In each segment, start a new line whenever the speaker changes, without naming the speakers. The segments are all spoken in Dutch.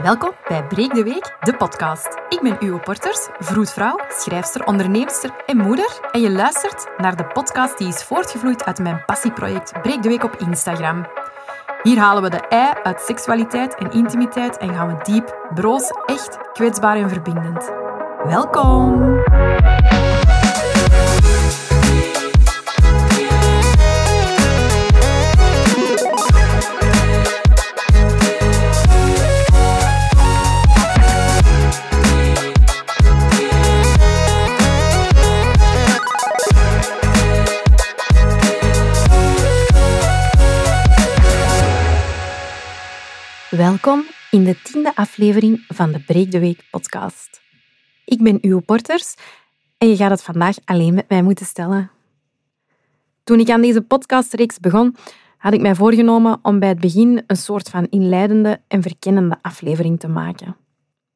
Welkom bij Breek de Week, de podcast. Ik ben Uwe Porters, vroedvrouw, schrijfster, onderneemster en moeder. En je luistert naar de podcast die is voortgevloeid uit mijn passieproject Breek de Week op Instagram. Hier halen we de ei uit seksualiteit en intimiteit en gaan we diep, broos, echt, kwetsbaar en verbindend. Welkom! Welkom in de tiende aflevering van de Breek de Week podcast. Ik ben uw Porters en je gaat het vandaag alleen met mij moeten stellen. Toen ik aan deze podcastreeks begon, had ik mij voorgenomen om bij het begin een soort van inleidende en verkennende aflevering te maken.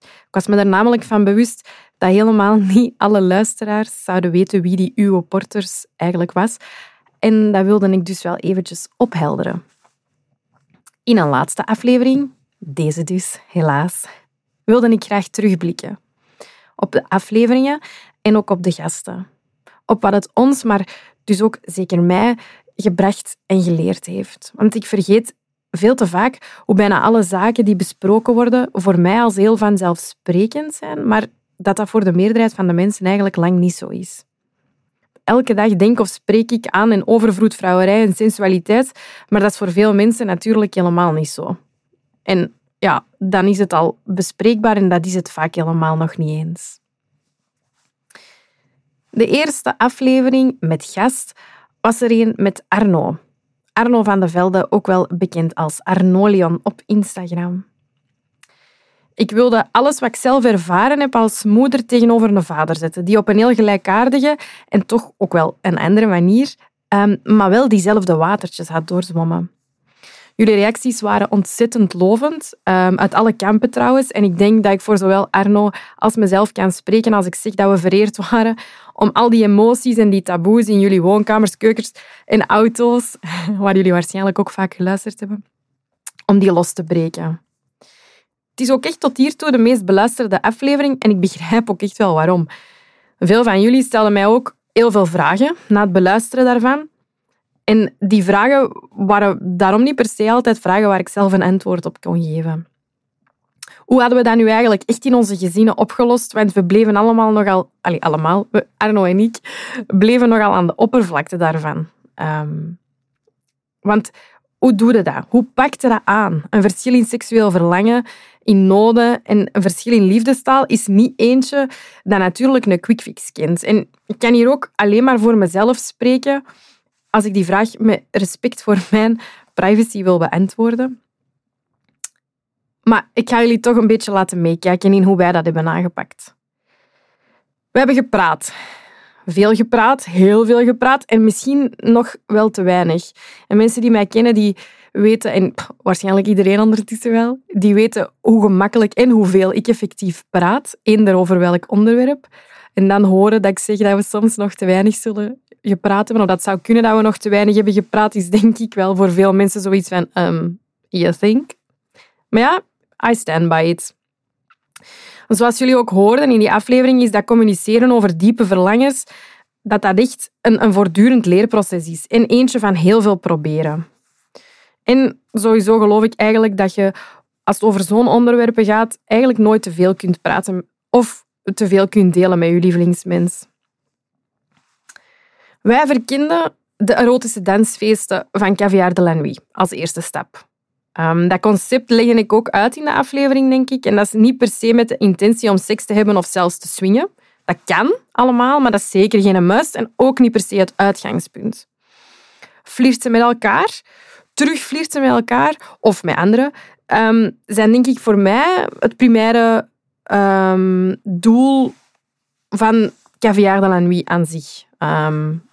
Ik was me er namelijk van bewust dat helemaal niet alle luisteraars zouden weten wie die Uwe Porters eigenlijk was. En dat wilde ik dus wel eventjes ophelderen. In een laatste aflevering, deze dus, helaas, wilde ik graag terugblikken. Op de afleveringen en ook op de gasten. Op wat het ons, maar dus ook zeker mij, gebracht en geleerd heeft. Want ik vergeet veel te vaak hoe bijna alle zaken die besproken worden voor mij als heel vanzelfsprekend zijn, maar dat dat voor de meerderheid van de mensen eigenlijk lang niet zo is elke dag denk of spreek ik aan en over vroedvrouwerij en sensualiteit, maar dat is voor veel mensen natuurlijk helemaal niet zo. En ja, dan is het al bespreekbaar en dat is het vaak helemaal nog niet eens. De eerste aflevering met gast was er een met Arno. Arno van de Velde, ook wel bekend als Arnolion op Instagram. Ik wilde alles wat ik zelf ervaren heb als moeder tegenover een vader zetten, die op een heel gelijkaardige en toch ook wel een andere manier, um, maar wel diezelfde watertjes had doorzwommen. Jullie reacties waren ontzettend lovend, um, uit alle kampen trouwens. En ik denk dat ik voor zowel Arno als mezelf kan spreken als ik zeg dat we vereerd waren om al die emoties en die taboes in jullie woonkamers, keukens en auto's, waar jullie waarschijnlijk ook vaak geluisterd hebben, om die los te breken. Het is ook echt tot hiertoe de meest beluisterde aflevering en ik begrijp ook echt wel waarom. Veel van jullie stelden mij ook heel veel vragen na het beluisteren daarvan. En die vragen waren daarom niet per se altijd vragen waar ik zelf een antwoord op kon geven. Hoe hadden we dat nu eigenlijk echt in onze gezinnen opgelost? Want we bleven allemaal nogal... Allee, allemaal, Arno en ik, bleven nogal aan de oppervlakte daarvan. Um, want hoe doe je dat? Hoe pak je dat aan? Een verschil in seksueel verlangen, in noden en een verschil in liefdestaal is niet eentje dat natuurlijk een quick fix kent. En ik kan hier ook alleen maar voor mezelf spreken als ik die vraag met respect voor mijn privacy wil beantwoorden. Maar ik ga jullie toch een beetje laten meekijken in hoe wij dat hebben aangepakt. We hebben gepraat. Veel gepraat, heel veel gepraat en misschien nog wel te weinig. En mensen die mij kennen, die weten, en waarschijnlijk iedereen ondertussen wel, die weten hoe gemakkelijk en hoeveel ik effectief praat, eender over welk onderwerp. En dan horen dat ik zeg dat we soms nog te weinig zullen gepraat hebben, of dat zou kunnen dat we nog te weinig hebben gepraat, is denk ik wel voor veel mensen zoiets van, um, you think? Maar ja, I stand by it. Zoals jullie ook hoorden in die aflevering, is dat communiceren over diepe verlangens, dat dat echt een, een voortdurend leerproces is. En eentje van heel veel proberen. En sowieso geloof ik eigenlijk dat je, als het over zo'n onderwerpen gaat, eigenlijk nooit te veel kunt praten of te veel kunt delen met je lievelingsmens. Wij verkenden de erotische dansfeesten van Caviar de la Nuit als eerste stap. Um, dat concept leg ik ook uit in de aflevering, denk ik. En dat is niet per se met de intentie om seks te hebben of zelfs te swingen. Dat kan allemaal, maar dat is zeker geen must en ook niet per se het uitgangspunt. Flirten met elkaar, terug flirten met elkaar of met anderen, um, zijn denk ik voor mij het primaire um, doel van Caviar de la aan zich.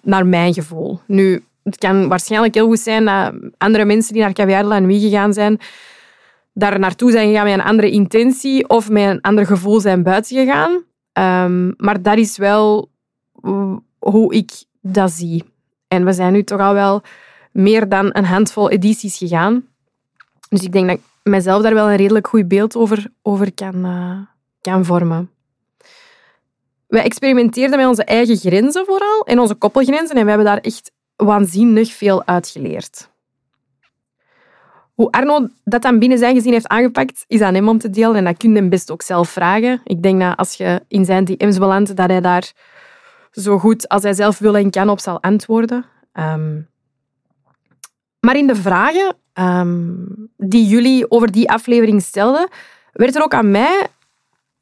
naar mijn gevoel. Nu, het kan waarschijnlijk heel goed zijn dat andere mensen die naar Caviar de Nuit gegaan zijn, daar naartoe zijn gegaan met een andere intentie of met een ander gevoel zijn buiten gegaan. Um, maar dat is wel hoe ik dat zie. En we zijn nu toch al wel meer dan een handvol edities gegaan. Dus ik denk dat ik mezelf daar wel een redelijk goed beeld over, over kan, uh, kan vormen. Wij experimenteerden met onze eigen grenzen vooral en onze koppelgrenzen en we hebben daar echt waanzinnig veel uitgeleerd. Hoe Arno dat dan binnen zijn gezin heeft aangepakt, is aan hem om te delen. En dat kun je hem best ook zelf vragen. Ik denk dat als je in zijn DM's belandt, dat hij daar zo goed als hij zelf wil en kan op zal antwoorden. Ehm, maar in de vragen ehm, die jullie over die aflevering stelden, werd er ook aan mij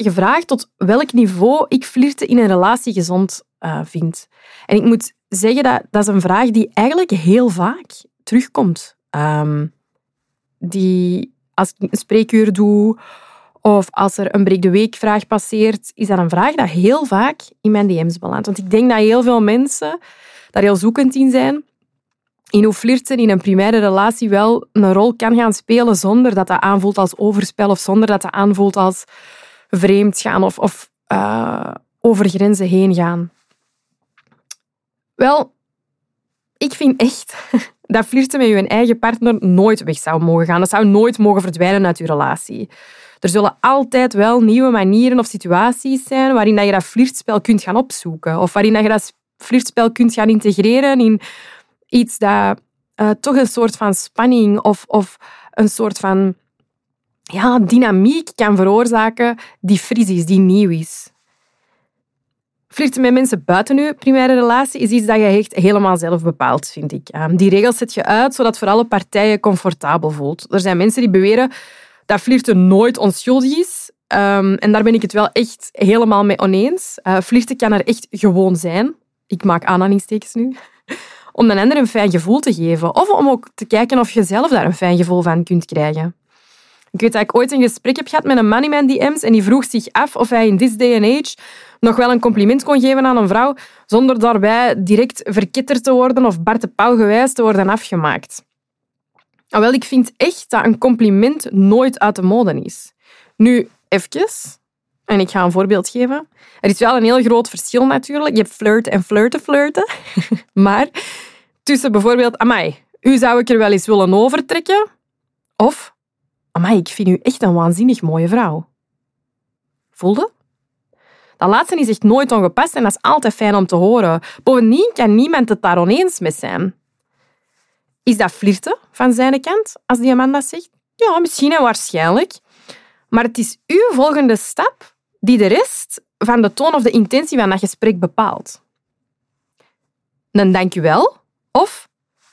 gevraagd tot welk niveau ik flirten in een relatie gezond uh, vind. En ik moet zeggen dat dat is een vraag die eigenlijk heel vaak terugkomt. Um, die, als ik een spreekuur doe of als er een breek de week vraag passeert, is dat een vraag dat heel vaak in mijn DM's belandt. Want ik denk dat heel veel mensen daar heel zoekend in zijn. In hoe flirten in een primaire relatie wel een rol kan gaan spelen zonder dat dat aanvoelt als overspel of zonder dat dat aanvoelt als vreemd gaan of, of uh, over grenzen heen gaan. Wel, ik vind echt dat flirten met je eigen partner nooit weg zou mogen gaan. Dat zou nooit mogen verdwijnen uit je relatie. Er zullen altijd wel nieuwe manieren of situaties zijn waarin je dat flirtspel kunt gaan opzoeken. Of waarin je dat flirtspel kunt gaan integreren in iets dat uh, toch een soort van spanning of, of een soort van ja, dynamiek kan veroorzaken die fris is, die nieuw is. Flirten met mensen buiten je primaire relatie is iets dat je echt helemaal zelf bepaalt, vind ik. Ehm, die regels zet je uit zodat voor alle partijen comfortabel voelt. Er zijn mensen die beweren dat flirten nooit onschuldig is. Ehm, en daar ben ik het wel echt helemaal mee oneens. Uh, flirten kan er echt gewoon zijn. Ik maak aanhalingstekens nu. Om een ander een fijn gevoel te geven. Of om ook te kijken of je zelf daar een fijn gevoel van kunt krijgen. Ik weet dat ik ooit een gesprek heb gehad met een man in mijn DM's en die vroeg zich af of hij in this day age nog wel een compliment kon geven aan een vrouw zonder daarbij direct verkitterd te worden of Bart de gewijs te worden afgemaakt. Wel, ik vind echt dat een compliment nooit uit de mode is. Nu, even, en ik ga een voorbeeld geven. Er is wel een heel groot verschil natuurlijk. Je hebt flirten en flirten flirten. maar tussen bijvoorbeeld, amai, u zou ik er wel eens willen overtrekken. Of, amai, ik vind u echt een waanzinnig mooie vrouw. Voelde? Dat laatste is echt nooit ongepast en dat is altijd fijn om te horen. Bovendien kan niemand het daar oneens mee zijn. Is dat flirten van zijn kant, als die man dat zegt? Ja, misschien en waarschijnlijk. Maar het is uw volgende stap die de rest van de toon of de intentie van dat gesprek bepaalt. Een dank u wel of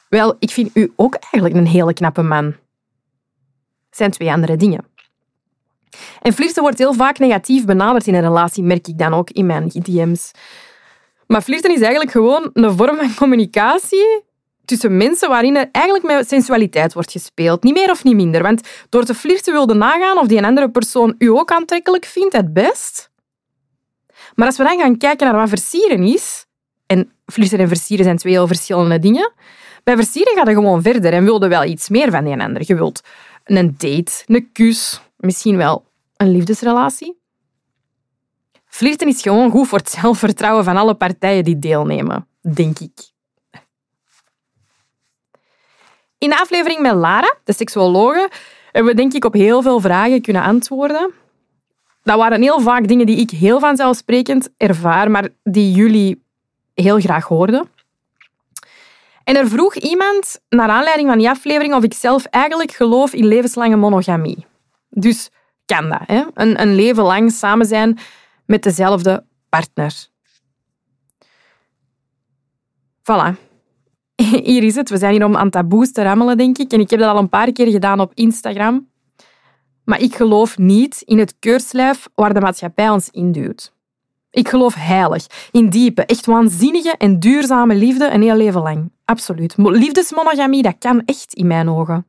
wel, ik vind u ook eigenlijk een hele knappe man. Het zijn twee andere dingen. En flirten wordt heel vaak negatief benaderd in een relatie, merk ik dan ook in mijn DM's. Maar flirten is eigenlijk gewoon een vorm van communicatie tussen mensen waarin er eigenlijk met sensualiteit wordt gespeeld. Niet meer of niet minder. Want door te flirten wilde nagaan of die een andere persoon u ook aantrekkelijk vindt, het best. Maar als we dan gaan kijken naar wat versieren is, en flirten en versieren zijn twee heel verschillende dingen, bij versieren gaat je gewoon verder en wilde wel iets meer van die ander. Je wilt een date, een kus, misschien wel een liefdesrelatie. Flirten is gewoon goed voor het zelfvertrouwen van alle partijen die deelnemen, denk ik. In de aflevering met Lara, de seksuologe, hebben we denk ik op heel veel vragen kunnen antwoorden. Dat waren heel vaak dingen die ik heel vanzelfsprekend ervaar, maar die jullie heel graag hoorden. En er vroeg iemand, naar aanleiding van die aflevering, of ik zelf eigenlijk geloof in levenslange monogamie. Dus kan dat, hè? Een, een leven lang samen zijn met dezelfde partner. Voilà. Hier is het. We zijn hier om aan taboes te rammelen, denk ik. En ik heb dat al een paar keer gedaan op Instagram. Maar ik geloof niet in het keurslijf waar de maatschappij ons induwt. Ik geloof heilig, in diepe, echt waanzinnige en duurzame liefde een heel leven lang. Absoluut. Liefdesmonogamie, dat kan echt in mijn ogen.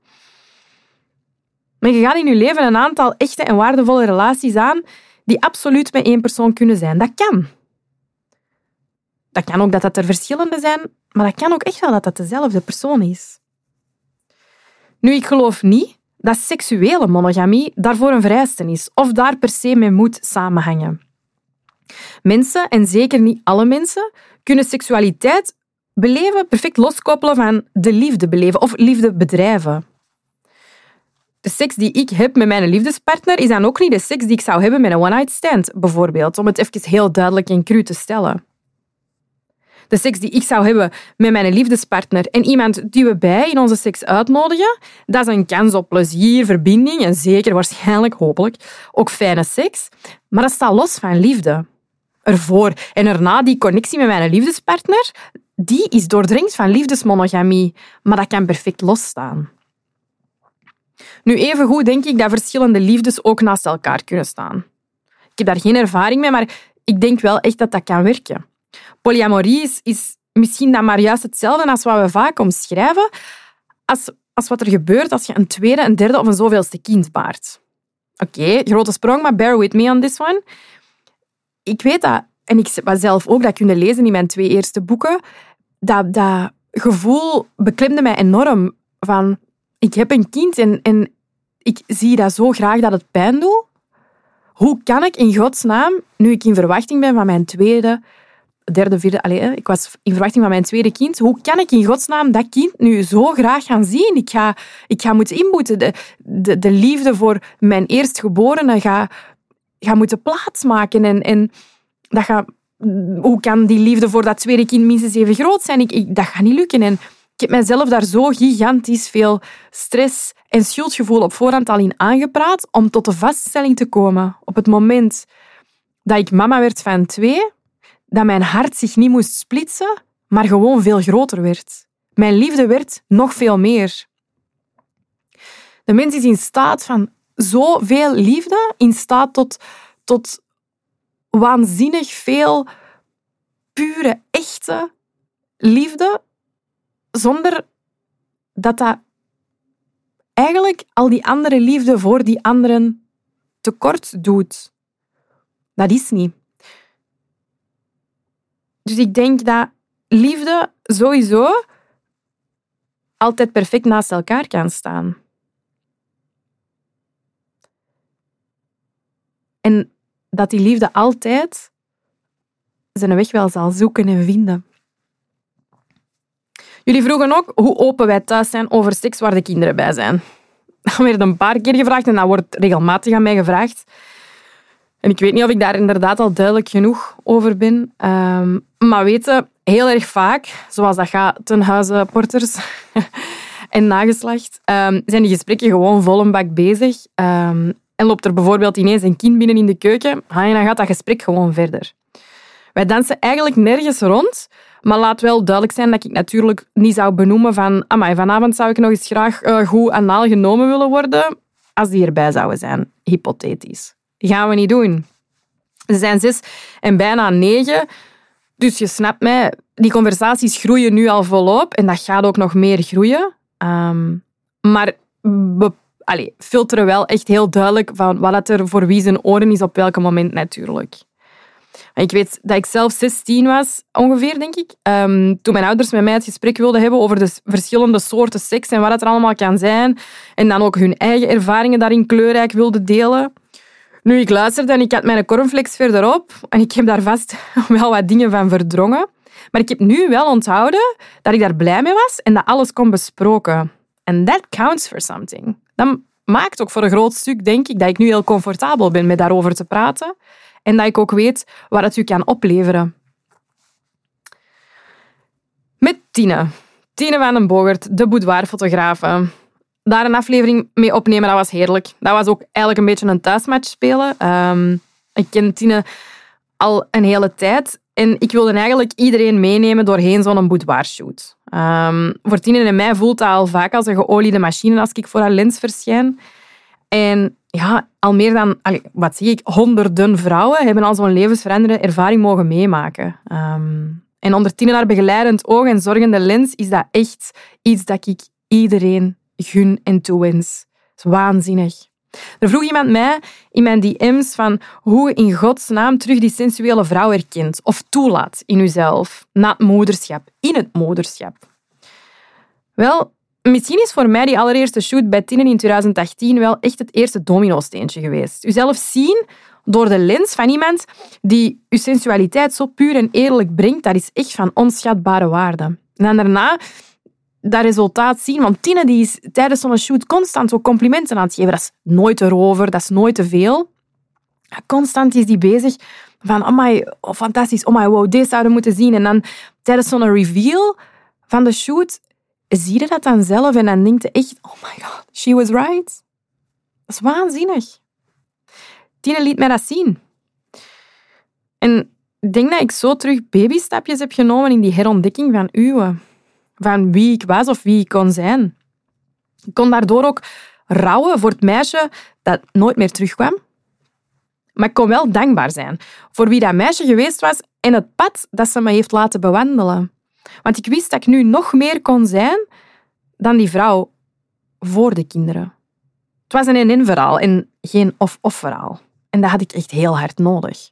Maar je gaat in je leven een aantal echte en waardevolle relaties aan die absoluut met één persoon kunnen zijn. Dat kan. Dat kan ook dat dat er verschillende zijn, maar dat kan ook echt wel dat dat dezelfde persoon is. Nu, ik geloof niet dat seksuele monogamie daarvoor een vereiste is of daar per se mee moet samenhangen. Mensen, en zeker niet alle mensen, kunnen seksualiteit beleven perfect loskoppelen van de liefde beleven of liefde bedrijven. de seks die ik heb met mijn liefdespartner is dan ook niet de seks die ik zou hebben met een one-night stand, bijvoorbeeld. Om het even heel duidelijk en cru te stellen. De seks die ik zou hebben met mijn liefdespartner en iemand die we bij in onze seks uitnodigen, dat is een kans op plezier, verbinding en zeker waarschijnlijk, hopelijk, ook fijne seks. Maar dat staat los van liefde. Ervoor en erna die connectie met mijn liefdespartner, die is doordringd van liefdesmonogamie, maar dat kan perfect losstaan. Nu, evengoed denk ik dat verschillende liefdes ook naast elkaar kunnen staan. Ik heb daar geen ervaring mee, maar ik denk wel echt dat dat kan werken. Polyamorie is, is misschien dan maar juist hetzelfde als wat we vaak omschrijven, als, als wat er gebeurt als je een tweede, een derde of een zoveelste kind baart. Oké, grote sprong, maar bear with me on this one. Ik weet dat, en ik was zelf ook dat kunnen lezen in mijn twee eerste boeken, dat, dat gevoel beklemde mij enorm van ik heb een kind en, en ik zie dat zo graag dat het pijn doet. Hoe kan ik in godsnaam, nu ik in verwachting ben van mijn tweede, derde, vierde... Allez, ik was in verwachting van mijn tweede kind. Hoe kan ik in godsnaam dat kind nu zo graag gaan zien? Ik ga, ik ga moeten inboeten. De, de, de liefde voor mijn eerstgeborene ga, ga moeten plaatsmaken. En, en dat gaat, hoe kan die liefde voor dat tweede kind minstens even groot zijn? Ik, ik, dat gaat niet lukken. En ik heb mezelf daar zo gigantisch veel stress en schuldgevoel op voorhand al in aangepraat om tot de vaststelling te komen op het moment dat ik mama werd van twee, dat mijn hart zich niet moest splitsen, maar gewoon veel groter werd. Mijn liefde werd nog veel meer. De mens is in staat van zoveel liefde, in staat tot, tot waanzinnig veel pure, echte liefde, zonder dat dat eigenlijk al die andere liefde voor die anderen tekort doet. Dat is niet. Dus ik denk dat liefde sowieso altijd perfect naast elkaar kan staan. En dat die liefde altijd zijn weg wel zal zoeken en vinden. Jullie vroegen ook hoe open wij thuis zijn over seks waar de kinderen bij zijn. Dat werd een paar keer gevraagd en dat wordt regelmatig aan mij gevraagd. En ik weet niet of ik daar inderdaad al duidelijk genoeg over ben. Um, maar weten, heel erg vaak, zoals dat gaat ten huize porters en nageslacht, um, zijn die gesprekken gewoon vol een bak bezig. Um, en loopt er bijvoorbeeld ineens een kind binnen in de keuken, en dan gaat dat gesprek gewoon verder. Wij dansen eigenlijk nergens rond, maar laat wel duidelijk zijn dat ik natuurlijk niet zou benoemen van amai, vanavond zou ik nog eens graag uh, goed anaal genomen willen worden, als die erbij zouden zijn, hypothetisch. gaan we niet doen. Ze zijn zes en bijna negen, dus je snapt mij, die conversaties groeien nu al volop en dat gaat ook nog meer groeien. Um, maar allee, filteren wel echt heel duidelijk van wat er voor wie zijn oren is op welk moment natuurlijk. Ik weet dat ik zelf 16 was, ongeveer, denk ik. Um, toen mijn ouders met mij het gesprek wilden hebben over de verschillende soorten seks en wat het er allemaal kan zijn. En dan ook hun eigen ervaringen daarin kleurrijk wilden delen. Nu, ik luisterde en ik had mijn cornflakes verderop. En ik heb daar vast wel wat dingen van verdrongen. Maar ik heb nu wel onthouden dat ik daar blij mee was en dat alles kon besproken. En that counts for something. Dat maakt ook voor een groot stuk, denk ik, dat ik nu heel comfortabel ben met daarover te praten. En dat ik ook weet wat het u kan opleveren. Met Tine. Tine van den Bogert, de boudoirfotografe. Daar een aflevering mee opnemen, dat was heerlijk. Dat was ook eigenlijk een beetje een thuismatch spelen. Um, ik ken Tine al een hele tijd. En ik wilde eigenlijk iedereen meenemen doorheen zo'n boudoirshoot. Um, voor Tine en mij voelt dat al vaak als een geoliede machine als ik voor haar lens verschijn. En ja, al meer dan, wat zie ik, honderden vrouwen hebben al zo'n levensveranderende ervaring mogen meemaken. Um, en onder tien haar begeleidend oog en zorgende lens is dat echt iets dat ik iedereen gun en toewens. Dat is waanzinnig. Er vroeg iemand mij in mijn DM's van hoe in godsnaam terug die sensuele vrouw herkent of toelaat in uzelf na het moederschap, in het moederschap. Wel, Misschien is voor mij die allereerste shoot bij Tinnen in 2018 wel echt het eerste domino-steentje geweest. Uzelf zien door de lens van iemand die uw sensualiteit zo puur en eerlijk brengt, dat is echt van onschatbare waarde. En daarna dat resultaat zien. Want Tine die is tijdens zo'n shoot constant zo complimenten aan het geven. Dat is nooit erover, dat is nooit te veel. Constant is die bezig van, oh my, oh, fantastisch, oh my, wow, deze zouden moeten zien. En dan tijdens zo'n reveal van de shoot zie je dat dan zelf en dan denkt je echt, oh my god, she was right. Dat is waanzinnig. Tine liet mij dat zien. En ik denk dat ik zo terug babystapjes heb genomen in die herontdekking van uwe. Van wie ik was of wie ik kon zijn. Ik kon daardoor ook rouwen voor het meisje dat nooit meer terugkwam. Maar ik kon wel dankbaar zijn voor wie dat meisje geweest was en het pad dat ze me heeft laten bewandelen. Want ik wist dat ik nu nog meer kon zijn dan die vrouw voor de kinderen. Het was een en-en verhaal en geen of-of verhaal. En dat had ik echt heel hard nodig.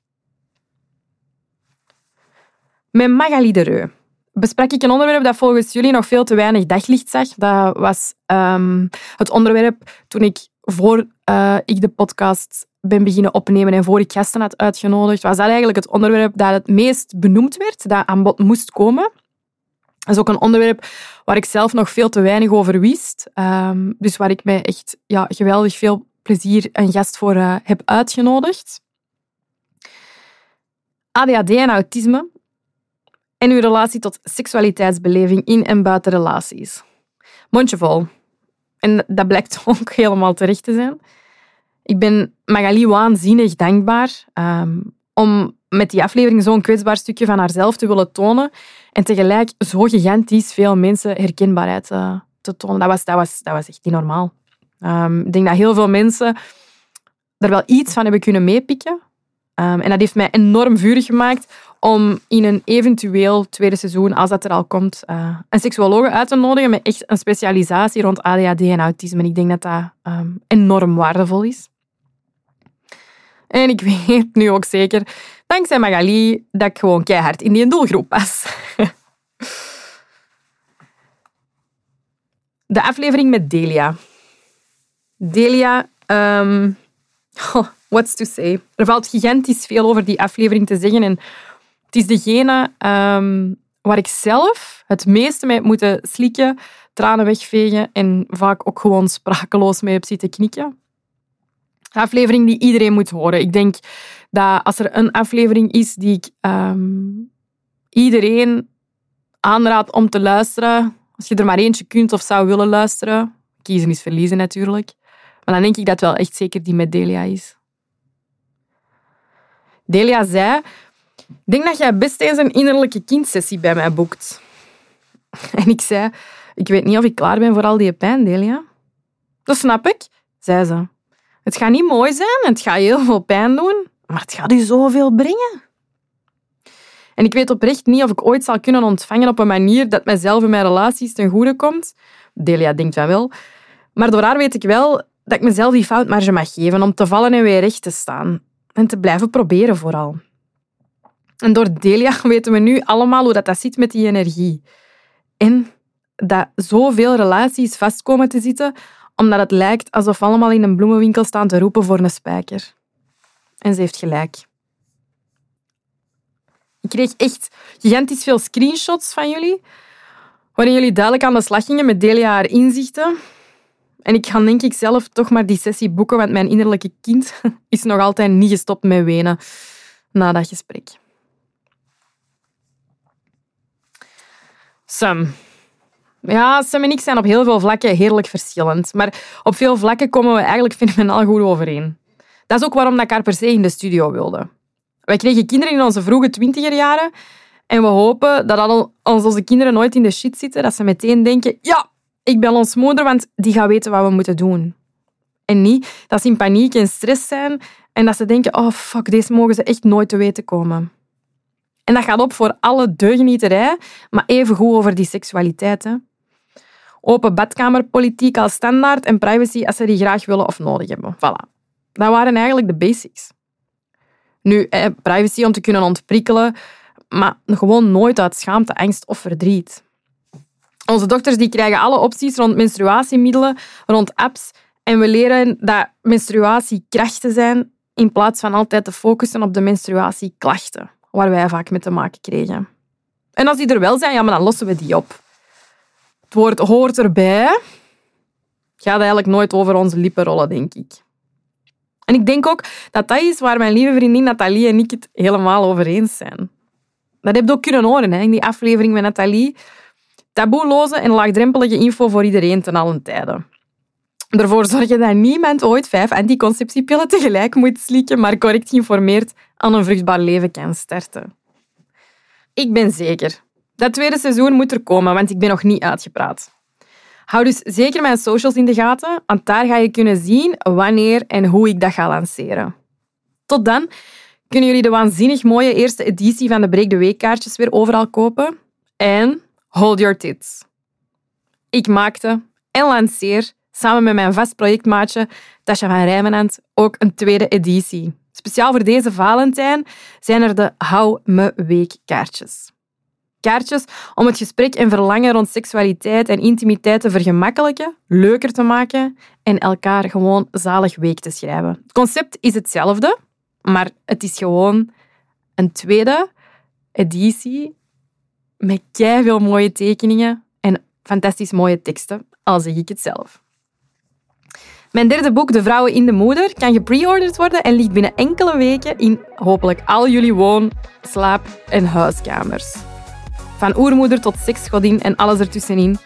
Met Magali de Reu besprak ik een onderwerp dat volgens jullie nog veel te weinig daglicht zag. Dat was um, het onderwerp toen ik voor uh, ik de podcast ben beginnen opnemen en voor ik gasten had uitgenodigd, was dat eigenlijk het onderwerp dat het meest benoemd werd, dat aan bod moest komen. Dat is ook een onderwerp waar ik zelf nog veel te weinig over wist. Um, dus waar ik mij echt ja, geweldig veel plezier een gast voor uh, heb uitgenodigd. ADHD en autisme en uw relatie tot seksualiteitsbeleving in en buiten relaties. Mondjevol. En dat blijkt ook helemaal terecht te zijn. Ik ben Magali waanzinnig dankbaar um, om met die aflevering zo'n kwetsbaar stukje van haarzelf te willen tonen en tegelijk zo gigantisch veel mensen herkenbaarheid uh, te tonen. Dat was, dat, was, dat was echt niet normaal. Um, ik denk dat heel veel mensen er wel iets van hebben kunnen meepikken. Um, en dat heeft mij enorm vurig gemaakt om in een eventueel tweede seizoen, als dat er al komt, uh, een seksuoloog uit te nodigen met echt een specialisatie rond ADHD en autisme. En ik denk dat dat um, enorm waardevol is. En ik weet nu ook zeker, dankzij Magali, dat ik gewoon keihard in die doelgroep pas. De aflevering met Delia. Delia, oh, what's to say? Er valt gigantisch veel over die aflevering te zeggen. En het is degene um, waar ik zelf het meeste mee heb moeten slikken, tranen wegvegen en vaak ook gewoon sprakeloos mee heb zitten knikken. Een aflevering die iedereen moet horen. Ik denk dat als er een aflevering is die ik um, iedereen aanraad om te luisteren, als je er maar eentje kunt of zou willen luisteren, kiezen is verliezen natuurlijk, maar dan denk ik dat wel echt zeker die met Delia is. Delia zei, ik denk dat jij best eens een innerlijke kindsessie bij mij boekt. En ik zei, ik weet niet of ik klaar ben voor al die pijn, Delia. Dat snap ik, zei ze. Het gaat niet mooi zijn het gaat heel veel pijn doen, maar het gaat u zoveel brengen. En ik weet oprecht niet of ik ooit zal kunnen ontvangen op een manier dat mijzelf en mijn relaties ten goede komt. Delia denkt van wel. Maar door haar weet ik wel dat ik mezelf die foutmarge mag geven om te vallen en weer recht te staan. En te blijven proberen vooral. En door Delia weten we nu allemaal hoe dat, dat zit met die energie. En dat zoveel relaties vast komen te zitten omdat het lijkt alsof allemaal in een bloemenwinkel staan te roepen voor een spijker. En ze heeft gelijk. Ik kreeg echt gigantisch veel screenshots van jullie, waarin jullie duidelijk aan de slag gingen met Delia haar inzichten. En ik ga denk ik zelf toch maar die sessie boeken, want mijn innerlijke kind is nog altijd niet gestopt met wenen na dat gesprek. Sam. Ja, Sam en ik zijn op heel veel vlakken heerlijk verschillend. Maar op veel vlakken komen we eigenlijk fenomenaal goed overeen. Dat is ook waarom ik haar per se in de studio wilde. Wij kregen kinderen in onze vroege twintiger jaren en we hopen dat als onze kinderen nooit in de shit zitten, dat ze meteen denken, ja, ik bel ons moeder, want die gaat weten wat we moeten doen. En niet dat ze in paniek en stress zijn en dat ze denken, oh fuck, deze mogen ze echt nooit te weten komen. En dat gaat op voor alle deugenieterij, maar even goed over die seksualiteit. Open badkamerpolitiek als standaard en privacy als ze die graag willen of nodig hebben. Voilà. Dat waren eigenlijk de basics. Nu, privacy om te kunnen ontprikkelen, maar gewoon nooit uit schaamte, angst of verdriet. Onze dokters die krijgen alle opties rond menstruatiemiddelen, rond apps. En we leren dat menstruatie krachten zijn in plaats van altijd te focussen op de menstruatieklachten, waar wij vaak mee te maken kregen. En als die er wel zijn, ja, maar dan lossen we die op. Het woord hoort erbij. Gaat eigenlijk nooit over onze lippen rollen, denk ik. En ik denk ook dat dat is waar mijn lieve vriendin Nathalie en ik het helemaal over eens zijn. Dat heb je ook kunnen horen hè, in die aflevering met Nathalie. Taboeloze en laagdrempelige info voor iedereen ten allen tijde. Ervoor zorgen dat niemand ooit vijf anticonceptiepillen tegelijk moet slikken, maar correct geïnformeerd aan een vruchtbaar leven kan starten. Ik ben zeker. Dat tweede seizoen moet er komen, want ik ben nog niet uitgepraat. Hou dus zeker mijn socials in de gaten, want daar ga je kunnen zien wanneer en hoe ik dat ga lanceren. Tot dan kunnen jullie de waanzinnig mooie eerste editie van de Break the Week kaartjes weer overal kopen. En hold your tits. Ik maakte en lanceer samen met mijn vast projectmaatje Tasha van Rijmenand ook een tweede editie. Speciaal voor deze Valentijn zijn er de Hou Me Week kaartjes. Kaartjes om het gesprek en verlangen rond seksualiteit en intimiteit te vergemakkelijken, leuker te maken en elkaar gewoon zalig week te schrijven. Het concept is hetzelfde, maar het is gewoon een tweede editie met veel mooie tekeningen en fantastisch mooie teksten, al zeg ik het zelf. Mijn derde boek, De Vrouwen in de Moeder, kan gepreorderd worden en ligt binnen enkele weken in hopelijk al jullie woon-, slaap- en huiskamers. Van oermoeder tot seksgodin en alles ertussenin.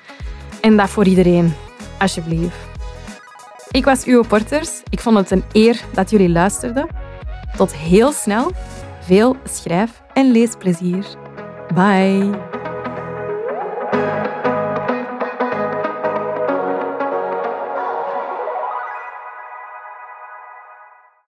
En dat voor iedereen, alsjeblieft. Ik was uw Porters. Ik vond het een eer dat jullie luisterden. Tot heel snel. Veel schrijf- en leesplezier. Bye.